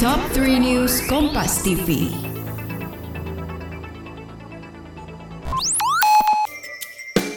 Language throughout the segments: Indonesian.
Top 3 News Kompas TV.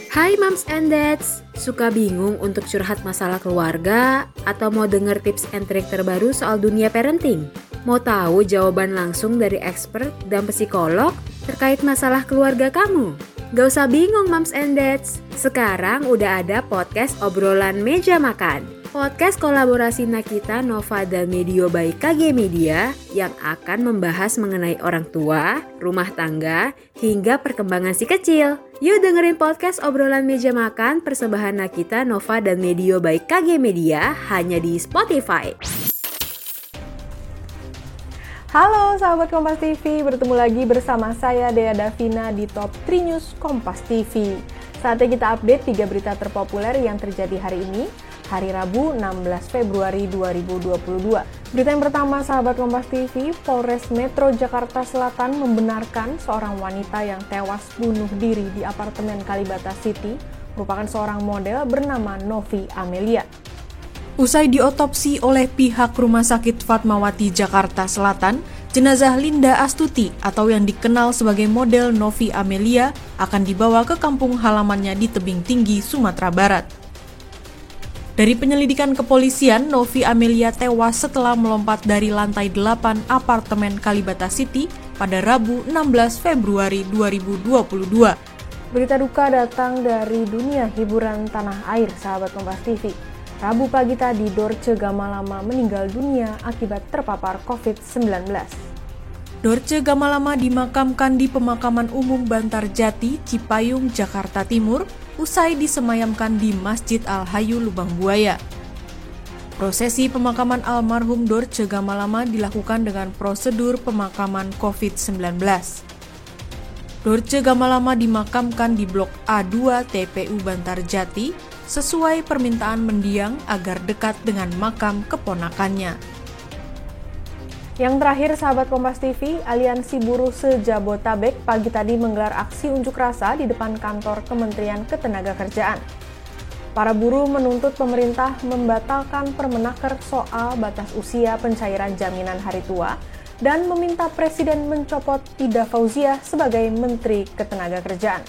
Hai moms and dads, suka bingung untuk curhat masalah keluarga atau mau denger tips and trik terbaru soal dunia parenting? Mau tahu jawaban langsung dari expert dan psikolog terkait masalah keluarga kamu? Gak usah bingung moms and dads, sekarang udah ada podcast obrolan meja makan. Podcast kolaborasi Nakita, Nova, dan Medio by KG Media yang akan membahas mengenai orang tua, rumah tangga, hingga perkembangan si kecil. Yuk dengerin podcast obrolan meja makan persembahan Nakita, Nova, dan Medio by KG Media hanya di Spotify. Halo sahabat Kompas TV, bertemu lagi bersama saya Dea Davina di Top 3 News Kompas TV. Saatnya kita update tiga berita terpopuler yang terjadi hari ini hari Rabu 16 Februari 2022. Berita yang pertama, sahabat Kompas TV, Polres Metro Jakarta Selatan membenarkan seorang wanita yang tewas bunuh diri di apartemen Kalibata City merupakan seorang model bernama Novi Amelia. Usai diotopsi oleh pihak Rumah Sakit Fatmawati Jakarta Selatan, jenazah Linda Astuti atau yang dikenal sebagai model Novi Amelia akan dibawa ke kampung halamannya di tebing tinggi Sumatera Barat. Dari penyelidikan kepolisian, Novi Amelia tewas setelah melompat dari lantai 8 apartemen Kalibata City pada Rabu 16 Februari 2022. Berita duka datang dari dunia hiburan tanah air, sahabat Kompas TV. Rabu pagi tadi, Dorce Gamalama meninggal dunia akibat terpapar COVID-19. Dorce Gamalama dimakamkan di pemakaman umum Bantar Jati, Cipayung, Jakarta Timur usai disemayamkan di Masjid Al-Hayu Lubang Buaya. Prosesi pemakaman almarhum Dorce Gamalama dilakukan dengan prosedur pemakaman COVID-19. Dorce Gamalama dimakamkan di Blok A2 TPU Bantar Jati sesuai permintaan mendiang agar dekat dengan makam keponakannya. Yang terakhir, sahabat Kompas TV, Aliansi Buruh Sejabotabek pagi tadi menggelar aksi unjuk rasa di depan kantor Kementerian Ketenagakerjaan. Para buruh menuntut pemerintah membatalkan permenaker soal batas usia pencairan jaminan hari tua dan meminta Presiden mencopot Ida Fauzia sebagai Menteri Ketenagakerjaan.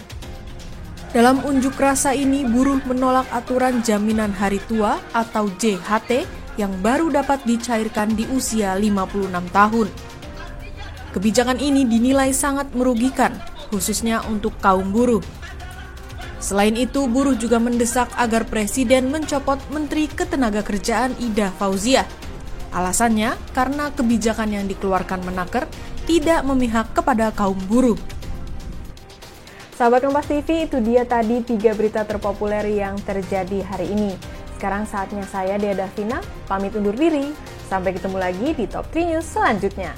Dalam unjuk rasa ini, buruh menolak aturan jaminan hari tua atau JHT yang baru dapat dicairkan di usia 56 tahun. Kebijakan ini dinilai sangat merugikan, khususnya untuk kaum buruh. Selain itu, buruh juga mendesak agar Presiden mencopot Menteri Ketenagakerjaan Ida Fauzia. Alasannya karena kebijakan yang dikeluarkan Menaker tidak memihak kepada kaum buruh. Sahabat Kompas TV, itu dia tadi tiga berita terpopuler yang terjadi hari ini. Sekarang saatnya saya, Dea Davina, pamit undur diri. Sampai ketemu lagi di Top 3 News selanjutnya.